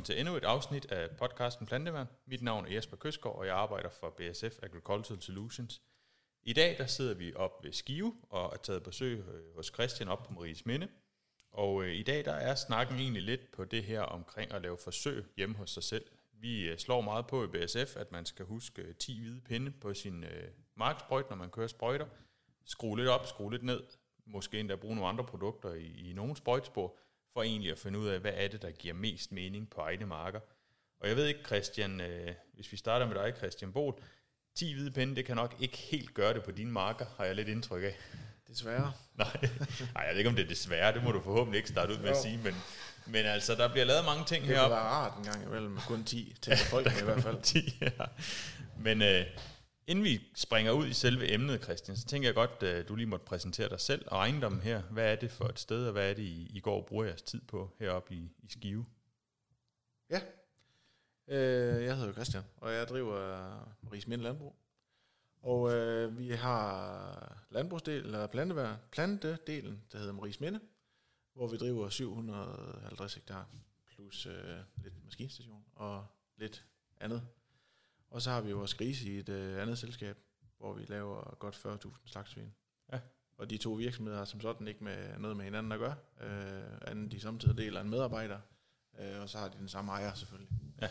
velkommen til endnu et afsnit af podcasten Planteværn. Mit navn er Jesper Køsgaard, og jeg arbejder for BSF Agricultural Solutions. I dag der sidder vi op ved Skive og er taget besøg øh, hos Christian op på Maries Minde. Og øh, i dag der er snakken egentlig lidt på det her omkring at lave forsøg hjemme hos sig selv. Vi øh, slår meget på i BSF, at man skal huske øh, 10 hvide pinde på sin øh, marksprøjt, når man kører sprøjter. Skrue lidt op, skrue lidt ned. Måske endda bruge nogle andre produkter i, i nogle sprøjtspor for egentlig at finde ud af, hvad er det, der giver mest mening på egne marker. Og jeg ved ikke, Christian, øh, hvis vi starter med dig, Christian Bol, 10 hvide pinde, det kan nok ikke helt gøre det på dine marker, har jeg lidt indtryk af. Desværre. Nej, Nej jeg ved ikke, om det er desværre, det må du forhåbentlig ikke starte ud med jo. at sige, men, men altså, der bliver lavet mange ting heroppe. Det være rart en gang imellem, kun 10, til folk i hvert fald. 10, ja. Men øh, Inden vi springer ud i selve emnet, Christian, så tænker jeg godt, at du lige måtte præsentere dig selv og ejendommen her. Hvad er det for et sted, og hvad er det, I, I går og bruger jeres tid på heroppe i, i Skive? Ja, øh, jeg hedder Christian, og jeg driver Maries Mind Landbrug. Og øh, vi har landbrugsdel, eller plantevær, plantedelen, der hedder Maries Minde, hvor vi driver 750 hektar, plus øh, lidt maskinstation og lidt andet og så har vi vores grise i et øh, andet selskab, hvor vi laver godt 40.000 slagtsvin. Ja. Og de to virksomheder har som sådan ikke med noget med hinanden at gøre, øh, anden de samtidig deler en medarbejder, øh, og så har de den samme ejer selvfølgelig. Ja.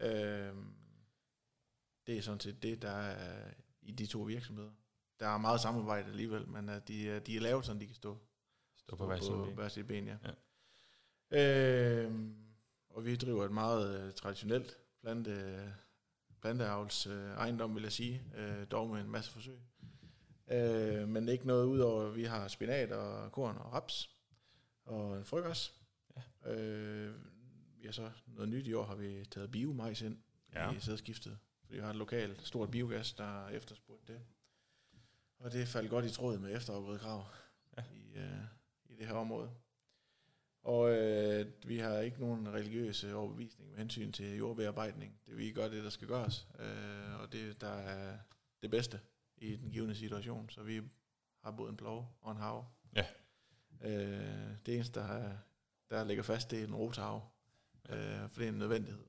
Øh, det er sådan set det, der er i de to virksomheder. Der er meget samarbejde alligevel, men uh, de, de er lavet sådan, de kan stå, stå på, hver sit ben. ja. ja. Øh, og vi driver et meget uh, traditionelt plante planteavls øh, ejendom, vil jeg sige, øh, dog med en masse forsøg. Øh, men ikke noget udover, at vi har spinat og korn og raps og en frøgræs. Ja. Øh, har så noget nyt i år, har vi taget biomajs ind ja. i sædskiftet. Fordi vi har et lokalt stort biogas, der efterspurgt det. Og det faldt godt i tråd med efterafgrødekrav ja. i, øh, i det her område. Og øh, vi har ikke nogen religiøse overbevisning med hensyn til jordbearbejdning. Det vi gør det, der skal gøres. Øh, og det, der er det bedste i den givende situation. Så vi har både en plov og en hav. Ja. Øh, det eneste, der, der ligger fast, det er en rotav. Øh, for det er en nødvendighed.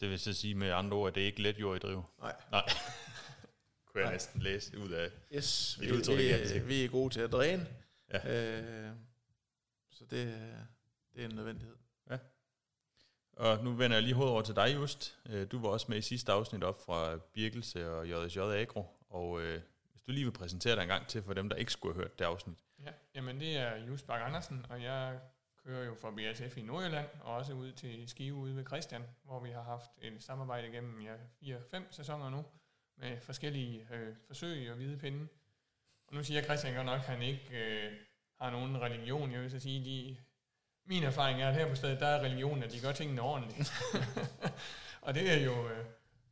Det vil så sige med andre ord, at det er ikke let jord i drive? Nej. Nej. Kunne jeg Nej. næsten læse ud af yes, vi, vi, vi er gode til at dræne. Ja. Øh, så det, det er en nødvendighed. Ja. Og nu vender jeg lige hovedet over til dig, Just. Øh, du var også med i sidste afsnit op fra Birkelse og JSJ Agro, og øh, hvis du lige vil præsentere dig en gang til for dem, der ikke skulle have hørt det afsnit. Ja, jamen det er Just Bak Andersen, og jeg kører jo for BSF i Nordjylland, og også ud til Skive ude ved Christian, hvor vi har haft et samarbejde gennem ja, 4-5 sæsoner nu, med forskellige øh, forsøg og hvide pinde. Og nu siger Christian godt nok, at han ikke øh, har nogen religion. Jeg vil så sige, de, min erfaring er, at her på stedet, der er religion, at de gør tingene ordentligt. og det er jo øh,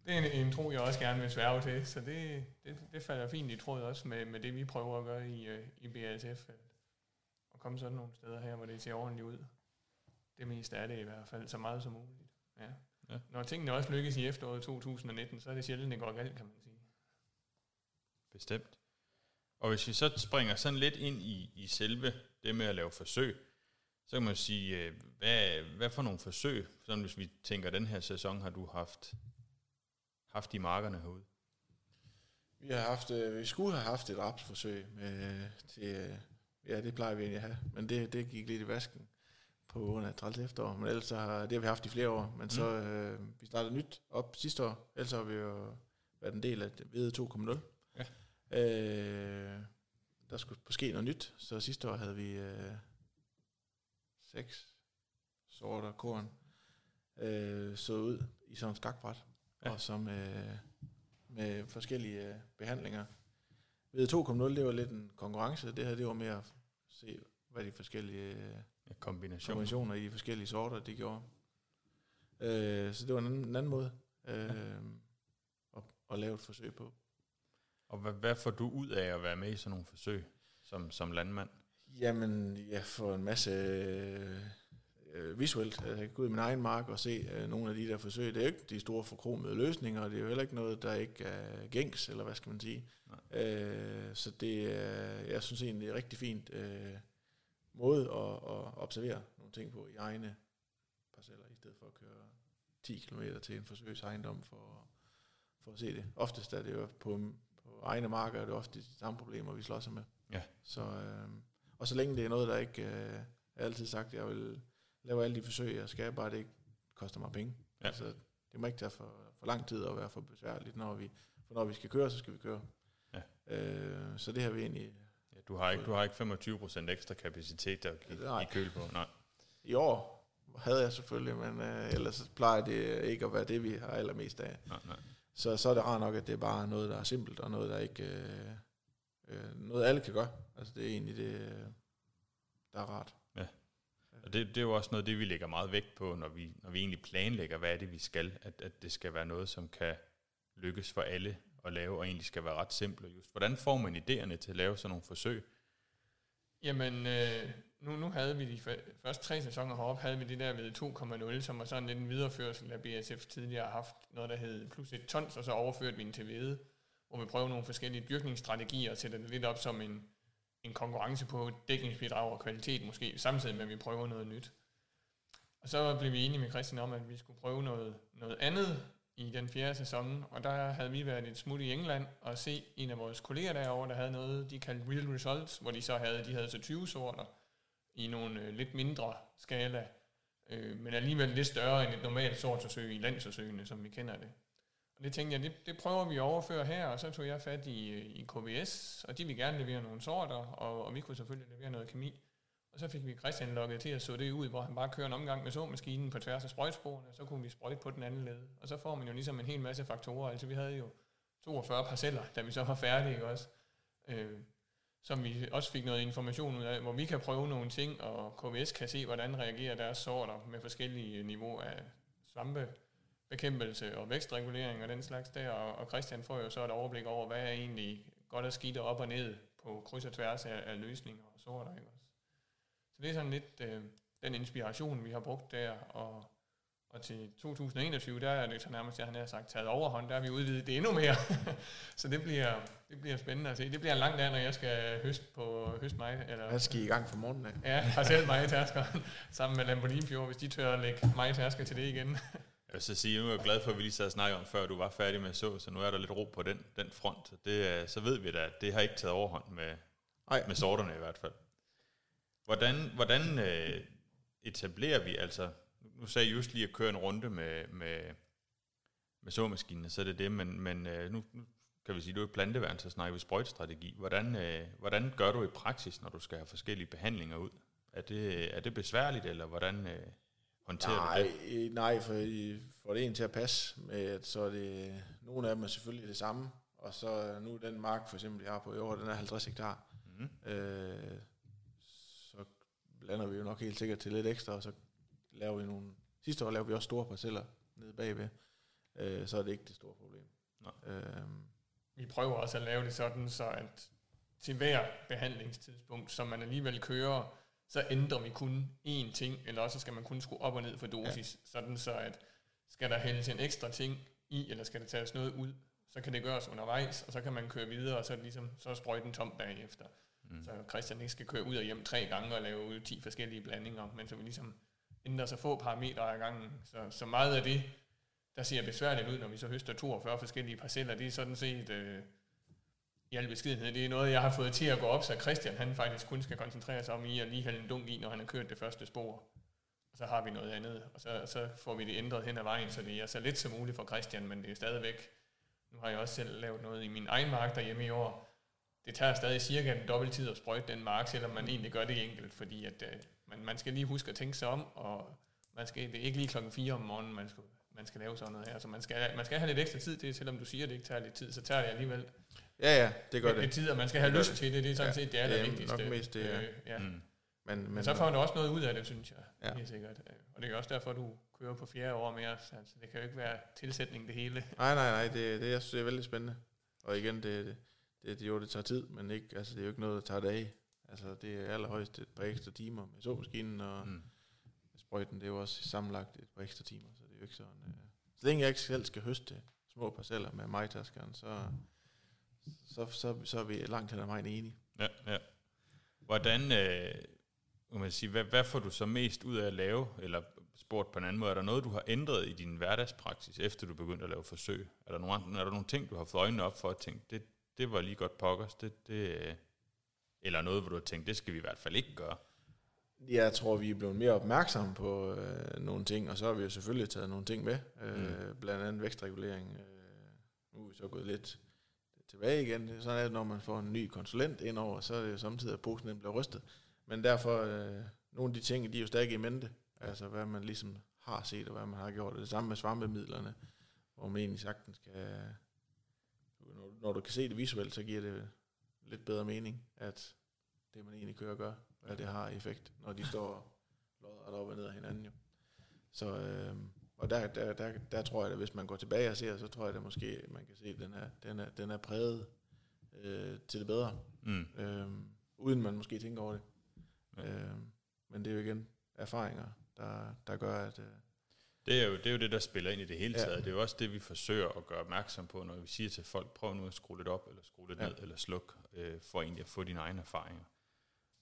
det er en, en tro, jeg også gerne vil sværge til, så det, det, det falder fint i tråd også med, med det, vi prøver at gøre i, øh, i BASF. Og komme sådan nogle steder her, hvor det ser ordentligt ud. Det meste er det i hvert fald, så meget som muligt. Ja. Ja. Når tingene også lykkes i efteråret 2019, så er det sjældent, det går galt, kan man sige. Bestemt. Og hvis vi så springer sådan lidt ind i, i selve det med at lave forsøg, så kan man sige, øh, hvad, hvad for nogle forsøg, sådan hvis vi tænker, den her sæson har du haft, haft i markerne herude? Vi har haft, øh, vi skulle have haft et rapsforsøg med, til, ja, det plejer vi egentlig at have, men det, det gik lidt i vasken på grund af 30 efterår, men ellers har, det har vi haft i flere år, men mm. så øh, vi startede nyt op sidste år, ellers har vi jo været en del af VD 2.0, Øh, der skulle ske noget nyt, så sidste år havde vi øh, seks sorter korn øh, så ud i sådan en skakbræt, ja. og som øh, med forskellige øh, behandlinger. Ved 2.0, det var lidt en konkurrence, det her det var mere at se, hvad de forskellige øh, ja, kombinationer. kombinationer i de forskellige sorter, de gjorde. Øh, så det var en anden, en anden måde øh, ja. at, at lave et forsøg på. Og hvad, hvad får du ud af at være med i sådan nogle forsøg som, som landmand? Jamen, jeg får en masse øh, visuelt. Jeg kan gå ud i min egen mark og se øh, nogle af de der forsøg. Det er jo ikke de store forkromede løsninger, og det er jo heller ikke noget, der ikke er gængs, eller hvad skal man sige. Øh, så det er, jeg synes egentlig, det er rigtig fint øh, måde at, at observere nogle ting på i egne parceller, i stedet for at køre 10 km til en forsøgsejendom for, for at se det. Oftest er det jo på, på egne marker, er det ofte de samme problemer, vi slås med. Ja. Så, øh, og så længe det er noget, der ikke... Øh, jeg har altid sagt, at jeg vil lave alle de forsøg, jeg skal, bare det ikke koster mig penge. Ja. Altså, det må ikke tage for, for lang tid og være for besværligt, når vi, for når vi skal køre, så skal vi køre. Ja. Øh, så det har vi egentlig Ja, du har ikke, du har ikke 25% ekstra kapacitet der i, Nej. i køl på. Nej. i år havde jeg selvfølgelig, men øh, ellers plejer det ikke at være det, vi har allermest af. nej, nej. Så, så er det rart nok, at det er bare noget, der er simpelt, og noget, der ikke... Øh, øh, noget alle kan gøre. Altså det er egentlig det, øh, der er rart. Og det, det er jo også noget, det vi lægger meget vægt på, når vi, når vi egentlig planlægger, hvad er det, vi skal. At, at det skal være noget, som kan lykkes for alle at lave, og egentlig skal være ret simpelt. Just, hvordan får man idéerne til at lave sådan nogle forsøg? Jamen, øh, nu, nu havde vi de første tre sæsoner heroppe, havde vi det der ved 2,0, som var sådan lidt en videreførsel af BSF tidligere har haft noget, der hed plus et tons, og så overførte vi den til hvede, hvor vi prøver nogle forskellige dyrkningsstrategier og sætter det lidt op som en, en konkurrence på dækningsbidrag og kvalitet måske, samtidig med, at vi prøver noget nyt. Og så blev vi enige med Christian om, at vi skulle prøve noget, noget andet i den fjerde sæson, og der havde vi været et smut i England og se en af vores kolleger derovre, der havde noget, de kaldte Real Results, hvor de så havde, de havde så 20 sorter i nogle øh, lidt mindre skala, øh, men alligevel lidt større end et normalt sortforsøg i landsforsøgene, som vi kender det. Og det tænkte jeg, det, det prøver vi at overføre her, og så tog jeg fat i, øh, i KVS, og de ville gerne levere nogle sorter, og, og vi kunne selvfølgelig levere noget kemi. Og så fik vi Christian lukket til at så det ud, hvor han bare kører en omgang med såmaskinen på tværs af sprøjtsporene, og så kunne vi sprøjte på den anden led. Og så får man jo ligesom en hel masse faktorer. Altså vi havde jo 42 parceller, da vi så var færdige, også? Øh, som vi også fik noget information ud af, hvor vi kan prøve nogle ting, og KVS kan se, hvordan reagerer deres sorter med forskellige niveauer af svampebekæmpelse og vækstregulering og den slags der, og, og Christian får jo så et overblik over, hvad er egentlig godt og skidt op og ned på kryds og tværs af, af løsninger og sorter, ikke også? Så det er sådan lidt øh, den inspiration, vi har brugt der, og, og til 2021, der er det så nærmest, jeg han har sagt, taget overhånd, der har vi udvidet det endnu mere. så det bliver, det bliver spændende at se. Det bliver en lang dag, når jeg skal høste på høst mig. Eller, Jeg skal i gang for morgenen af. Ja, har selv mig i tærskeren, sammen med Lamborghini hvis de tør at lægge mig i tærsker til det igen. Jeg vil så sige, nu er jeg glad for, at vi lige sad og snakkede om, før du var færdig med så, så nu er der lidt ro på den, den front. Det, er- så ved vi da, at det har ikke taget overhånd med, Nej, med sorterne i hvert fald. Hvordan, hvordan øh, etablerer vi, altså, nu sagde jeg just lige at køre en runde med, med, med såmaskinen, så er det det, men, men øh, nu, nu kan vi sige, du er planteværn, så snakker vi sprøjtestrategi. Hvordan, øh, hvordan gør du i praksis, når du skal have forskellige behandlinger ud? Er det, er det besværligt, eller hvordan øh, håndterer nej, du det? øh, nej, for I får det en til at passe med, at så er det, nogle af dem er selvfølgelig det samme, og så nu den mark for eksempel, jeg har på i år, den er 50 hektar, Mm. øh, blander vi jo nok helt sikkert til lidt ekstra, og så laver vi nogle, sidste år lavede vi også store parceller nede bagved, øh, så er det ikke det store problem. Nej. Øh, Vi prøver også at lave det sådan, så at til hver behandlingstidspunkt, som man alligevel kører, så ændrer vi kun én ting, eller også skal man kun skrue op og ned for dosis, ja. sådan så at skal der hældes en ekstra ting i, eller skal der tages noget ud, så kan det gøres undervejs, og så kan man køre videre, og så ligesom, så er sprøjten tom bagefter. Mm. Så Christian ikke skal køre ud og hjem tre gange og lave 10 forskellige blandinger, men så vi ligesom ændrer så få parametre ad gangen. Så, så meget af det, der ser besværligt ud, når vi så høster 42 forskellige parceller, det er sådan set øh, i al beskedenhed, det er noget, jeg har fået til at gå op, så Christian han faktisk kun skal koncentrere sig om i at lige hælde en dunk i, når han har kørt det første spor. Og så har vi noget andet, og så, så får vi det ændret hen ad vejen, så det er så lidt som muligt for Christian, men det er stadigvæk, nu har jeg også selv lavet noget i min egen mark derhjemme i år, det tager stadig cirka en dobbelt tid at sprøjte den mark, selvom man egentlig gør det enkelt, fordi at, øh, man, man skal lige huske at tænke sig om, og man skal, det er ikke lige klokken 4 om morgenen, man skal, man skal lave sådan noget her. Så man skal, man skal have lidt ekstra tid til, selvom du siger, at det ikke tager lidt tid, så tager det alligevel ja, ja, det gør lidt det. tid, og man skal have lyst det. til det. Det er sådan Ja, set det, er det vigtigste. nok mest det, ja. øh, ja. Mm. Men, men, Men så får du også noget ud af det, synes jeg. Ja. Helt sikkert. Øh, Og det er også derfor, du kører på fjerde år mere. Så Altså, det kan jo ikke være tilsætning det hele. Nej, nej, nej, det, det jeg synes, det er veldig spændende. Og igen, det, det, det, det, jo, det tager tid, men ikke, altså, det er jo ikke noget, der tager dage. Altså, det er allerhøjst et par ekstra timer med såmaskinen, og mm. Sprøjten, det er jo også sammenlagt et par ekstra timer, så det er jo ikke sådan... Øh, så længe jeg ikke selv skal høste små parceller med majtaskeren, så, så, så, så er vi langt hen ad vejen enige. Ja, ja. Hvordan, øh, man sige, hvad, hvad får du så mest ud af at lave, eller spurgt på en anden måde, er der noget, du har ændret i din hverdagspraksis, efter du begyndte at lave forsøg? Er der nogle, er der nogle ting, du har fået øjnene op for at tænke, det, det var lige godt pokkers, det, det, øh, eller noget, hvor du har tænkt, det skal vi i hvert fald ikke gøre? Jeg tror, vi er blevet mere opmærksomme på øh, nogle ting, og så har vi jo selvfølgelig taget nogle ting med, øh, mm. blandt andet vækstregulering. Øh, nu er vi så gået lidt tilbage igen. Det er sådan, at når man får en ny konsulent indover, så er det jo samtidig, at posen bliver rystet. Men derfor, øh, nogle af de ting, de er jo stadig i mente. Altså, hvad man ligesom har set, og hvad man har gjort. Det samme med svampemidlerne, hvor man egentlig sagtens kan... Når, når du kan se det visuelt, så giver det lidt bedre mening, at det, man egentlig kører, gør, hvad det har effekt, når de står lodret op og ned af hinanden. Jo. Så, øh, og der, der, der, der tror jeg, at hvis man går tilbage og ser, så tror jeg, at måske man kan se, at den er, den er, den er præget øh, til det bedre, mm. øh, uden man måske tænker over det. Ja. Øh, men det er jo igen erfaringer, der, der gør, at... Øh, det er, jo, det er jo det, der spiller ind i det hele taget. Ja. Det er jo også det, vi forsøger at gøre opmærksom på, når vi siger til folk, prøv nu at skrue lidt op, eller skrue lidt ja. ned, eller sluk, øh, for egentlig at få dine egne erfaringer.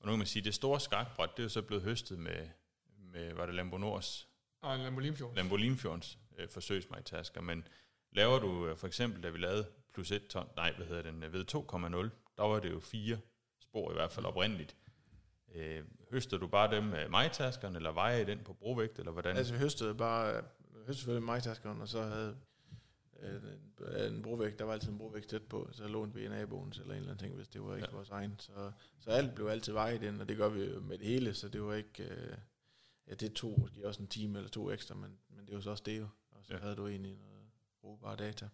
Og nu kan man sige, at det store skakbræt, det er jo så blevet høstet med, med var det Lambo Nords? Nej, Lambo Limfjords. Lambo Limfjords øh, forsøgsmajtasker. Men laver du øh, for eksempel, da vi lavede plus 1 ton, nej, hvad hedder den, ved 2,0, der var det jo fire spor i hvert fald oprindeligt. Øh, høster du bare dem med majtaskerne, eller vejer I den på brovægt, eller hvordan? Altså vi høstede bare, høstede selvfølgelig majtaskerne, og så havde øh, en brovægt, der var altid en brovægt tæt på, så lånte vi en naboens eller en eller anden ting, hvis det var ikke ja. vores egen. Så, så alt blev altid vejet ind, og det gør vi med det hele, så det var ikke, øh, ja det tog måske også en time eller to ekstra, men, men det var så også det jo, og så ja. havde du egentlig noget brugbare data.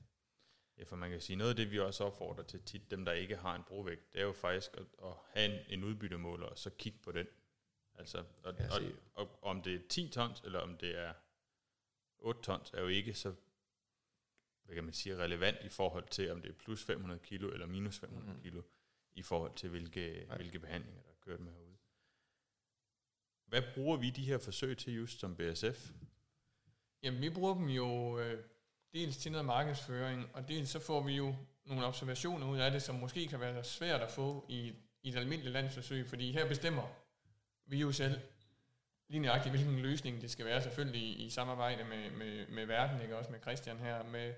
Ja, for man kan sige, noget af det, vi også opfordrer til tit, dem der ikke har en brovægt, det er jo faktisk at, at have en, en udbyttemåler, og så kigge på den. Altså, og, og, og, om det er 10 tons, eller om det er 8 tons, er jo ikke så hvad kan man sige, relevant i forhold til, om det er plus 500 kilo eller minus 500 mm. kilo, i forhold til, hvilke, hvilke behandlinger, der er kørt med herude. Hvad bruger vi de her forsøg til just som BSF? Jamen, vi bruger dem jo øh, dels til noget markedsføring, og dels så får vi jo nogle observationer ud af det, som måske kan være svært at få i, i et almindeligt landsforsøg, fordi her bestemmer vi jo selv lige nøjagtigt, hvilken løsning det skal være, selvfølgelig i, i samarbejde med, med, med verden, ikke også med Christian her, med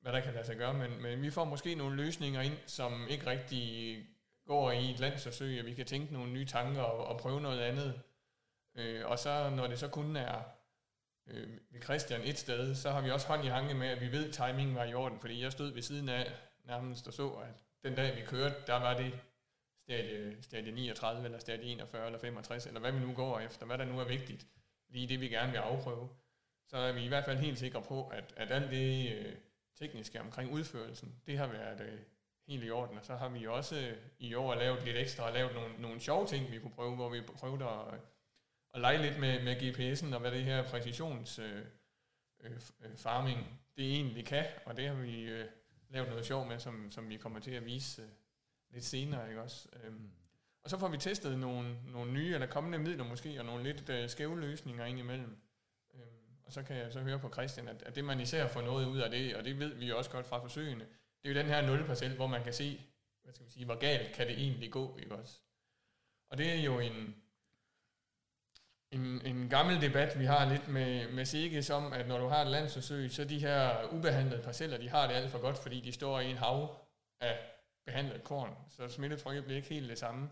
hvad der kan lade sig gøre, men, men vi får måske nogle løsninger ind, som ikke rigtig går i et landsforsøg, og vi kan tænke nogle nye tanker og, og prøve noget andet. Øh, og så når det så kun er øh, ved Christian et sted, så har vi også hånd i hanke med, at vi ved, at timingen var i orden, fordi jeg stod ved siden af nærmest og så, at den dag vi kørte, der var det stadie, stadie 39, eller stadie 41, eller 65, eller hvad vi nu går efter, hvad der nu er vigtigt, lige det vi gerne vil afprøve. Så er vi i hvert fald helt sikre på, at, at alt det øh, tekniske omkring udførelsen, det har været øh, helt i orden. Og så har vi også øh, i år lavet lidt ekstra og lavet nogle, nogle sjove ting, vi kunne prøve, hvor vi prøvede at, at lege lidt med, med GPS'en og hvad det her præcisions øh, øh, farming det egentlig kan, og det har vi øh, lavet noget sjov med, som, som vi kommer til at vise øh, lidt senere, ikke også? Øhm, og så får vi testet nogle, nogle nye eller kommende midler måske, og nogle lidt øh, skæve løsninger ind imellem. Og så kan jeg så høre på Christian, at, at det man især får noget ud af det, og det ved vi jo også godt fra forsøgene, det er jo den her 0%, hvor man kan se, hvad skal man sige, hvor galt kan det egentlig gå, ikke også? Og det er jo en, en, en gammel debat, vi har lidt med, med Sikkes om, at når du har et landsforsøg, så de her ubehandlede parceller, de har det alt for godt, fordi de står i en hav af behandlet korn, så smittetrykket bliver ikke helt det samme.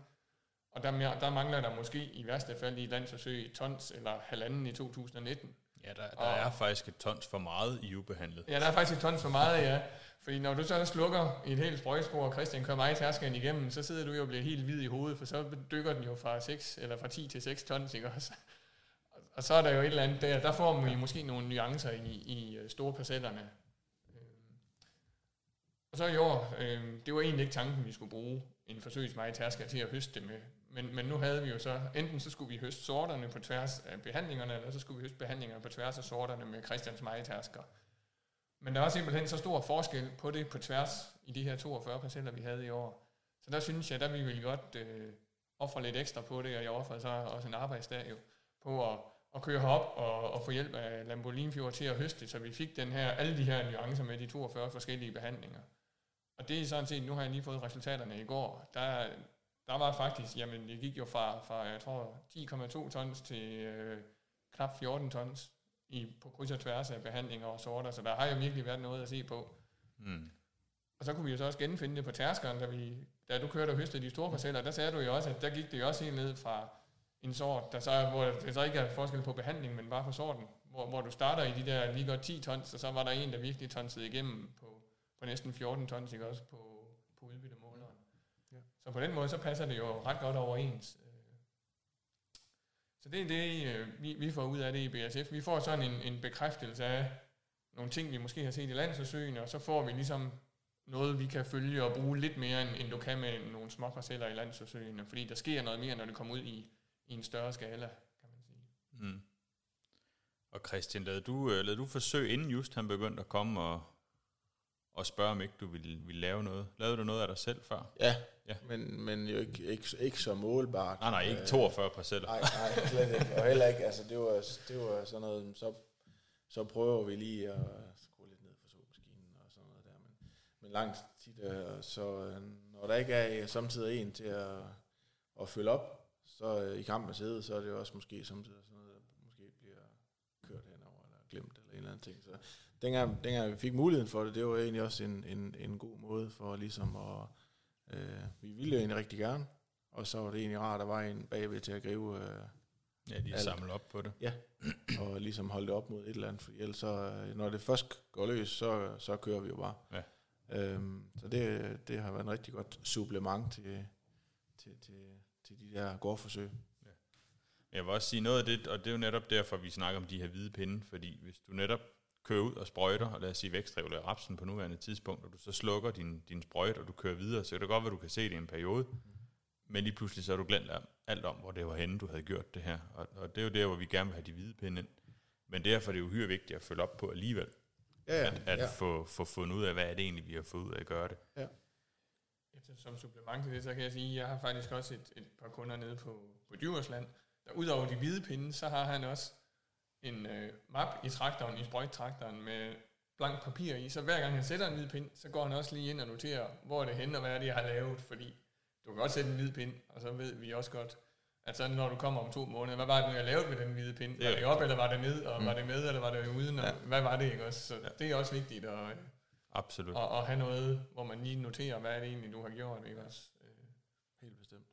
Og der, der mangler der måske i værste fald i et landsforsøg tons eller halvanden i 2019. Ja, der, der og, er faktisk et tons for meget i ubehandlet. Ja, der er faktisk et tons for meget, ja. Fordi når du så slukker i et helt sprøjspor, og Christian kører mig tærskeren igennem, så sidder du jo og bliver helt hvid i hovedet, for så dykker den jo fra 6, eller fra 10 til 6 tons, ikke også? Og så er der jo et eller andet der, der får man måske nogle nuancer i, i øh, store parcellerne. Øhm, og så i år, øh, det var egentlig ikke tanken, vi skulle bruge en forsøgsmejetærsker til at høste det med, men, men nu havde vi jo så, enten så skulle vi høste sorterne på tværs af behandlingerne, eller så skulle vi høste behandlingerne på tværs af sorterne med Christians majtasker. Men der var simpelthen så stor forskel på det på tværs i de her 42 parceller, vi havde i år. Så der synes jeg, der vi ville godt øh, ofre lidt ekstra på det, og jeg offrede så også en arbejdsdag jo, på at, at køre herop og, og få hjælp af Lambolinfjord til at høste, så vi fik den her, alle de her nuancer med de 42 forskellige behandlinger. Og det er sådan set, nu har jeg lige fået resultaterne i går, der, der var faktisk, jamen det gik jo fra, fra jeg tror, 10,2 tons til øh, knap 14 tons i, på kryds og tværs af behandlinger og sorter, så der har jo virkelig været noget at se på. Mm. Og så kunne vi jo så også genfinde det på tærskeren, da, vi, da du kørte og høstede de store parceller, der sagde du jo også, at der gik det jo også helt ned fra en sort, der så, hvor der så ikke er forskel på behandling, men bare på sorten, hvor, hvor du starter i de der lige godt 10 tons, og så var der en, der virkelig tonsede igennem på, på næsten 14 tons, ikke også, på, på udbyttemåleren. Ja. Så på den måde, så passer det jo ret godt overens. Så det er det, øh, vi, vi får ud af det i BSF. Vi får sådan en, en bekræftelse af nogle ting, vi måske har set i landsforsøgene, og så får vi ligesom noget, vi kan følge og bruge lidt mere, end, end du kan med nogle små parceller i landsforsøgene, fordi der sker noget mere, når det kommer ud i, i en større skala, kan man sige. Mm. Og Christian, lavede du, øh, lavede du forsøg, inden just han begyndte at komme og, og spørge, om ikke du ville, ville lave noget? Lavede du noget af dig selv før? Ja, ja. Men, men jo ikke, ikke, ikke så målbart. Nej, nej, ikke 42 parceller. Nej, nej, slet ikke. Og heller ikke, altså det var, det var sådan noget, så, så prøver vi lige at skrue lidt ned for såmaskinen og sådan noget der. Men, men langt tit, øh, så øh, når der ikke er samtidig en til at, at følge op, så i kampen sidde, så er det jo også måske samtidig sådan noget, der måske bliver kørt henover eller glemt eller en eller anden ting. Så dengang, dengang vi fik muligheden for det, det var egentlig også en, en, en god måde for ligesom at, øh, vi ville jo egentlig rigtig gerne, og så var det egentlig rart, at der var en bagved til at gribe øh, Ja, de er samlet op på det. Ja, og ligesom holde det op mod et eller andet, for ellers så, øh, når det først går løs, så, så kører vi jo bare. Ja. Øhm, så det, det har været en rigtig godt supplement til, til, til, til de der gårdforsøg. Ja. Jeg vil også sige noget af det, og det er jo netop derfor, vi snakker om de her hvide pinde, fordi hvis du netop kører ud og sprøjter, og lad os sige vækstregulerer rapsen på nuværende tidspunkt, og du så slukker din, din sprøjt, og du kører videre, så kan det godt være, du kan se det i en periode, men lige pludselig så har du glemt alt om, hvor det var henne, du havde gjort det her. Og, og det er jo der, hvor vi gerne vil have de hvide pinde ind. Men derfor er det jo uhyre vigtigt at følge op på alligevel. Ja, ja, at at ja. Få, få fundet ud af, hvad er det egentlig, vi har fået ud af at gøre det. Ja. Som supplement til det, så kan jeg sige, at jeg har faktisk også et, et par kunder nede på, på Djursland, der udover de hvide pinde, så har han også en øh, map i traktoren, i sprøjttraktoren med blank papir i, så hver gang han sætter en hvid pind, så går han også lige ind og noterer, hvor er det henne, og hvad er det, jeg har lavet, fordi du kan godt sætte en hvid pind, og så ved vi også godt, at så når du kommer om to måneder, hvad var det, jeg lavede med den hvide pind? Var det op, eller var det ned, og mm. var det med, eller var det uden, og ja. hvad var det, ikke også? Så ja. det er også vigtigt at, Absolut. At, at have noget, hvor man lige noterer, hvad er det egentlig, du har gjort, ikke også? Helt bestemt.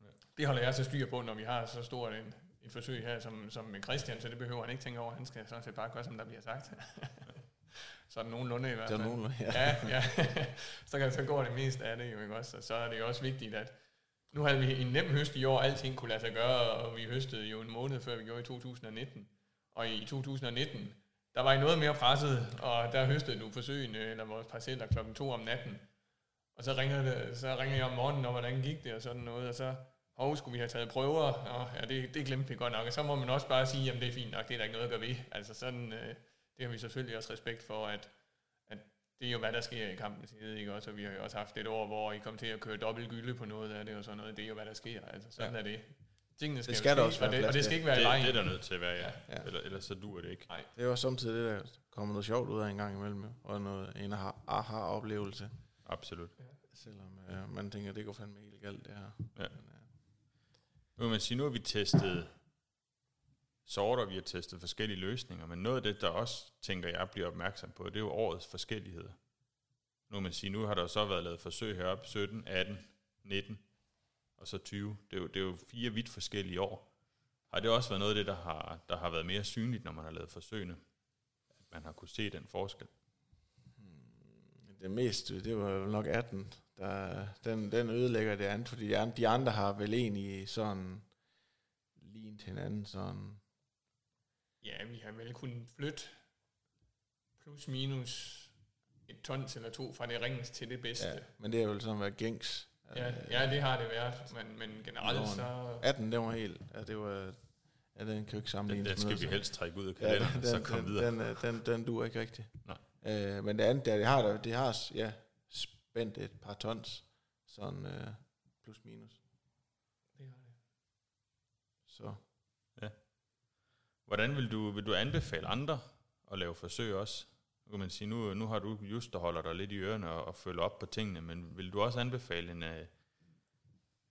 Ja. Det holder jeg så styr på, når vi har så stort en, et forsøg her, som, som Christian, så det behøver han ikke tænke over. Han skal sådan set bare gøre, som der bliver sagt. så er det nogenlunde i hvert fald. Det er nogenlunde, ja. ja, ja. så, kan, så går det mest af det jo, ikke også? Og så er det jo også vigtigt, at nu havde vi en nem høst i år, alting kunne lade sig gøre, og vi høstede jo en måned før vi gjorde i 2019. Og i 2019, der var I noget mere presset, og der høstede du forsøgene, eller vores parceller klokken 2 om natten. Og så ringer, det, så ringer jeg om morgenen, og hvordan gik det, og sådan noget, og så hov, skulle vi have taget prøver? Og ja, det, det glemte vi godt nok. Og så må man også bare sige, at det er fint nok, det er der ikke noget at gøre ved. Altså sådan, øh, det har vi selvfølgelig også respekt for, at, at det er jo, hvad der sker i kampen side, ikke? Også, og vi har jo også haft et år, hvor I kom til at køre dobbelt gylde på noget af det, og sådan noget. Det er jo, hvad der sker. Altså, sådan ja. er det. Tingene skal, det skal der også være og det, og det skal ikke være det, i vejen. Det er der nødt til at være, ja. ja. Eller, ellers så duer det ikke. Nej. Det er jo samtidig det, der kommer noget sjovt ud af en gang imellem, og noget, en aha-oplevelse. Absolut. Ja. Selvom øh, man tænker, det går fandme helt galt, det her. Ja. Men, nu kan man sige, nu har vi testet sorter, vi har testet forskellige løsninger, men noget af det, der også, tænker jeg, bliver opmærksom på, det er jo årets forskelligheder. Nu kan man sige, nu har der så været lavet forsøg heroppe, 17, 18, 19 og så 20. Det er jo, det er jo fire vidt forskellige år. Har det også været noget af det, der har, der har været mere synligt, når man har lavet forsøgene? At man har kunne se den forskel? Hmm, det meste, det var nok 18, der, den, den ødelægger det andet, fordi de andre har vel egentlig sådan lignet hinanden sådan. Ja, vi har vel kunnet flytte plus minus et tons eller to fra det ringens til det bedste. Ja, men det er jo sådan været gængs. Ja, ja, det har det været, men, men generelt så... 18, det var helt, ja, det var, ja, den kan jo ikke sammenligne. Den, den skal vi helst trække ud af kalenderen, ja, den, så kom den, videre. Den, den, den, den duer ikke rigtigt. Nej. Øh, men det andet der, det har, det har ja, spændt et par tons, sådan øh, plus minus. Det har det. Så. Ja. Hvordan vil du, vil du anbefale andre at lave forsøg også? Nu kan man sige, nu, nu har du just, der holder dig lidt i ørerne og, og følger op på tingene, men vil du også anbefale en, uh,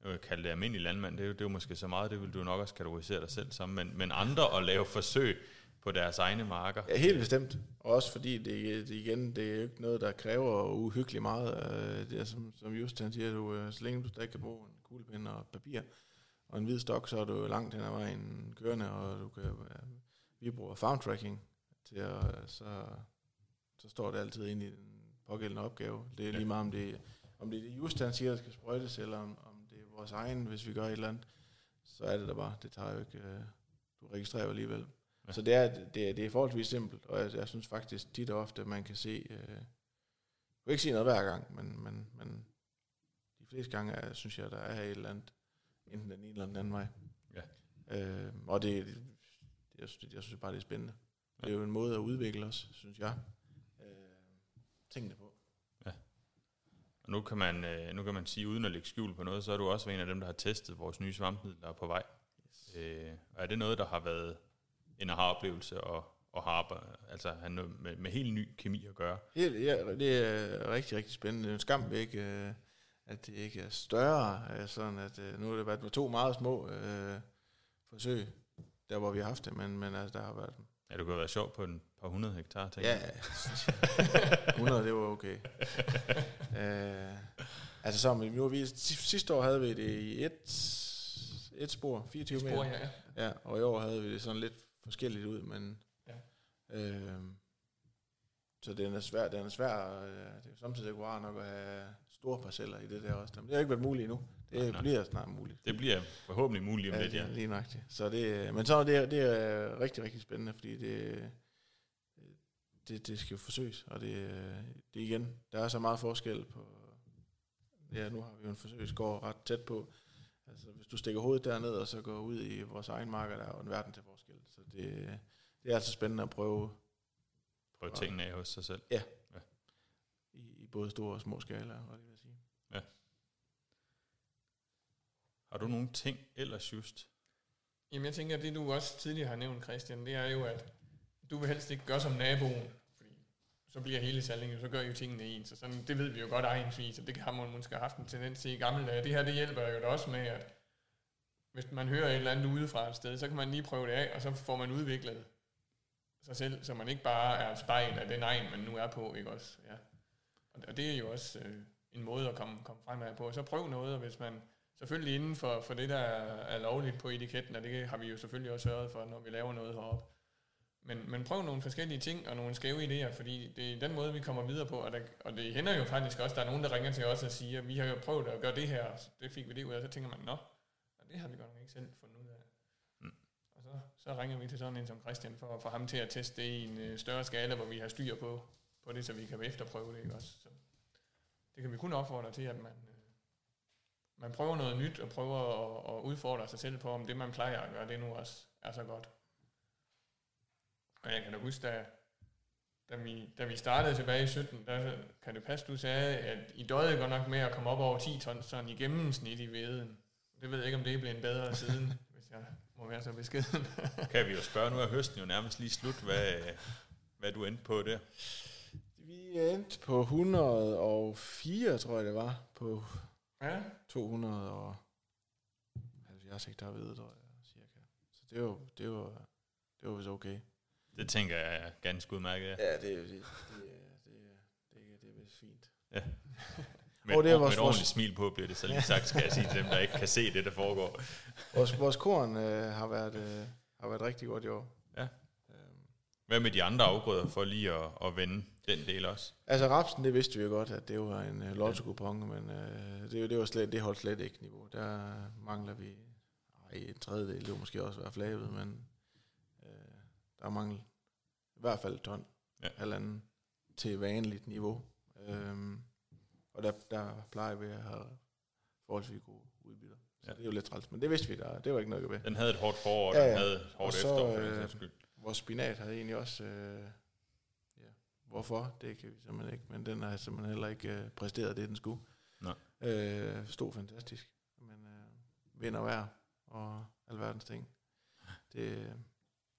jeg vil kalde det almindelig landmand, det er, jo, det er jo måske så meget, det vil du nok også kategorisere dig selv som, men, men andre at lave forsøg på deres egne marker. Ja, helt bestemt. Og også fordi det, det igen, det er jo ikke noget, der kræver uhyggeligt meget. Øh, Det er som, som just han siger, du, øh, så længe du stadig kan bruge en kuglepen og papir og en hvid stok, så er du langt hen ad vejen kørende, og du kan, øh, vi bruger farm tracking til at, så, så står det altid ind i den pågældende opgave. Det er lige meget, om det, om det er det just, han siger, der skal sprøjtes, eller om, om det er vores egen, hvis vi gør et eller andet, så er det der bare. Det tager jo ikke, du registrerer alligevel. Ja. Så det er, det, er, det er forholdsvis simpelt, og jeg, jeg synes faktisk tit og ofte, man kan se, øh, jeg kan ikke sige noget hver gang, men, men, men de fleste gange er, synes jeg, der er et eller andet, enten den ene eller den anden vej. Ja. Øh, og det, det, jeg, synes, jeg synes bare, det er spændende. Det er jo en måde at udvikle os, synes jeg. Øh, tingene på. Og nu kan, man, øh, nu kan man sige, uden at lægge skjul på noget, så er du også en af dem, der har testet vores nye svampemidler på vej. Yes. Øh, og er det noget, der har været en aha-oplevelse og, og har altså have noget med, med helt ny kemi at gøre? Helt, ja, det er rigtig, rigtig spændende. Det er en skam, ikke, øh, at det ikke er større. øh, Sådan at, øh, nu har det været to meget små øh, forsøg, der hvor vi har haft det, men, men altså, der har været... Ja, det kunne være sjovt på en par hundrede hektar, tænker Ja, jeg. 100, det var okay. øh, altså så, nu har vi, sidste år havde vi det i et, et spor, 24 meter. Spor, ja, ja. Ja, og i år havde vi det sådan lidt forskelligt ud, men... Ja. Øh, så den er svær, den er svær, øh, det er samtidig ikke rart nok at have store parceller i det der også. Men det har ikke været muligt endnu. Det Nej, nej. bliver snart muligt. Det bliver forhåbentlig muligt om lidt, ja. Lige nøjagtigt. Så det, men så det, det er rigtig, rigtig spændende, fordi det, det, det skal jo forsøges, og det, det igen, der er så meget forskel på, ja, nu har vi jo en forsøgsgård ret tæt på, altså hvis du stikker hovedet derned, og så går ud i vores egen marker, der er jo en verden til forskel, så det, det er altså spændende at prøve Prøv tingene af hos sig selv. i, i både store og små skala, hvad det vil sige. Har du nogle ting ellers just? Jamen jeg tænker, at det du også tidligere har nævnt, Christian, det er jo, at du vil helst ikke gøre som naboen, fordi så bliver hele salgingen, jo, så gør I jo tingene ens, og sådan, det ved vi jo godt egensvis, og det har man måske haft en tendens til i gamle dage. Det her, det hjælper jo da også med, at hvis man hører et eller andet udefra et sted, så kan man lige prøve det af, og så får man udviklet sig selv, så man ikke bare er et spejl af den egen, man nu er på, ikke også? Ja. Og- det er jo også øh, en måde at komme, komme fremad på. Så prøv noget, og hvis man selvfølgelig inden for, for det, der er, lovligt på etiketten, og det har vi jo selvfølgelig også sørget for, når vi laver noget heroppe. Men, men prøv nogle forskellige ting og nogle skæve idéer, fordi det er den måde, vi kommer videre på, og, der, og det hænder jo faktisk også, der er nogen, der ringer til os og siger, vi har jo prøvet at gøre det her, og det fik vi det ud af, og så tænker man, nå, det har vi godt nok ikke selv fundet ud af. Mm. Og så, så ringer vi til sådan en som Christian, for at få ham til at teste det i en øh, større skala, hvor vi har styr på, på det, så vi kan efterprøve det, ikke også? Så det kan vi kun opfordre til, at man, øh, man prøver noget nyt, og prøver at, at udfordre sig selv på, om det, man plejer at gøre, det nu også er så godt. Og jeg kan da huske, da, da, vi, da vi startede tilbage i 17, der kan det passe, du sagde, at I døde godt nok med at komme op over 10 tons sådan i gennemsnit i veden. Det ved jeg ikke, om det er blevet bedre siden, hvis jeg må være så beskeden. Kan vi jo spørge, nu er høsten jo nærmest lige slut, hvad, hvad du endte på der. Vi endte på 104, tror jeg det var, på ja, 270 hektar hvede, tror jeg, cirka. Så det var, det var, det var vist okay. Det tænker jeg er ganske udmærket, ja. Ja, det, det, det, det, det, det, det er vist fint. Med, Og det er vores- med et ordentligt smil på bliver det så lige sagt, skal jeg sige til dem, der ikke kan se det, der foregår. Vores, vores korn øh, har, været, øh, har været rigtig godt i år. Ja. Hvad med de andre afgrøder for lige at, at vende den del også? altså rapsen, det vidste vi jo godt, at det var en øh, lotto men øh, det, det, var slet, det holdt slet ikke niveau. Der mangler vi ej, en tredjedel, det var måske også være flaget, men øh, der mangler i hvert fald et ton, Ja. halvanden til vanligt niveau. Øhm, og der, der plejer vi at have forholdsvis gode udbytter. Så Ja. ja. det er jo lidt træls, men det vidste vi, der, det var ikke noget ved. Den havde et hårdt forår, og Ja, den ja. havde et hårdt Og så, efterår, den øh, skyld. Vores spinat havde egentlig også, øh, ja, hvorfor, det kan vi simpelthen ikke, men den har simpelthen heller ikke øh, præsteret det, den skulle. Nej. Øh, stod fantastisk, men øh, vind og vejr og alverdens ting. Det,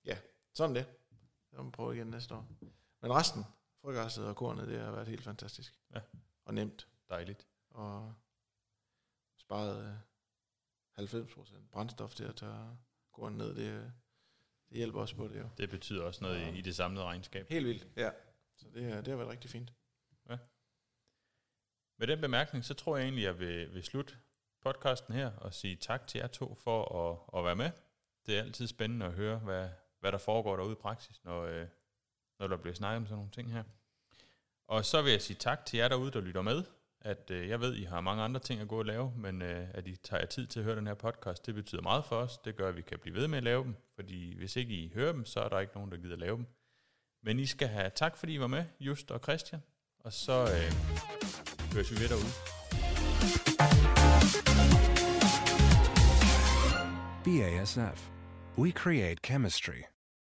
ja, sådan det. Så må vi prøve igen næste år. Men resten, frøgræsset og kornet, det har været helt fantastisk. Ja. Og nemt, Dejligt. og sparet, øh, 90% brændstof til at tage gården ned. Det, det hjælper også på det jo. Det betyder også noget i, i det samlede regnskab. Helt vildt, ja. Så det, det har været rigtig fint. Med den bemærkning, så tror jeg egentlig, at jeg vil, vil slutte podcasten her og sige tak til jer to for at, at være med. Det er altid spændende at høre, hvad, hvad der foregår derude i praksis, når, øh, når der bliver snakket om sådan nogle ting her. Og så vil jeg sige tak til jer derude, der lytter med. At øh, jeg ved, I har mange andre ting at gå og lave, men øh, at I tager jer tid til at høre den her podcast, det betyder meget for os. Det gør, at vi kan blive ved med at lave dem, fordi hvis ikke I hører dem, så er der ikke nogen, der gider lave dem. Men I skal have tak, fordi I var med, Just og Christian. Og så øh, høres vi ved derude. BASF. We create chemistry.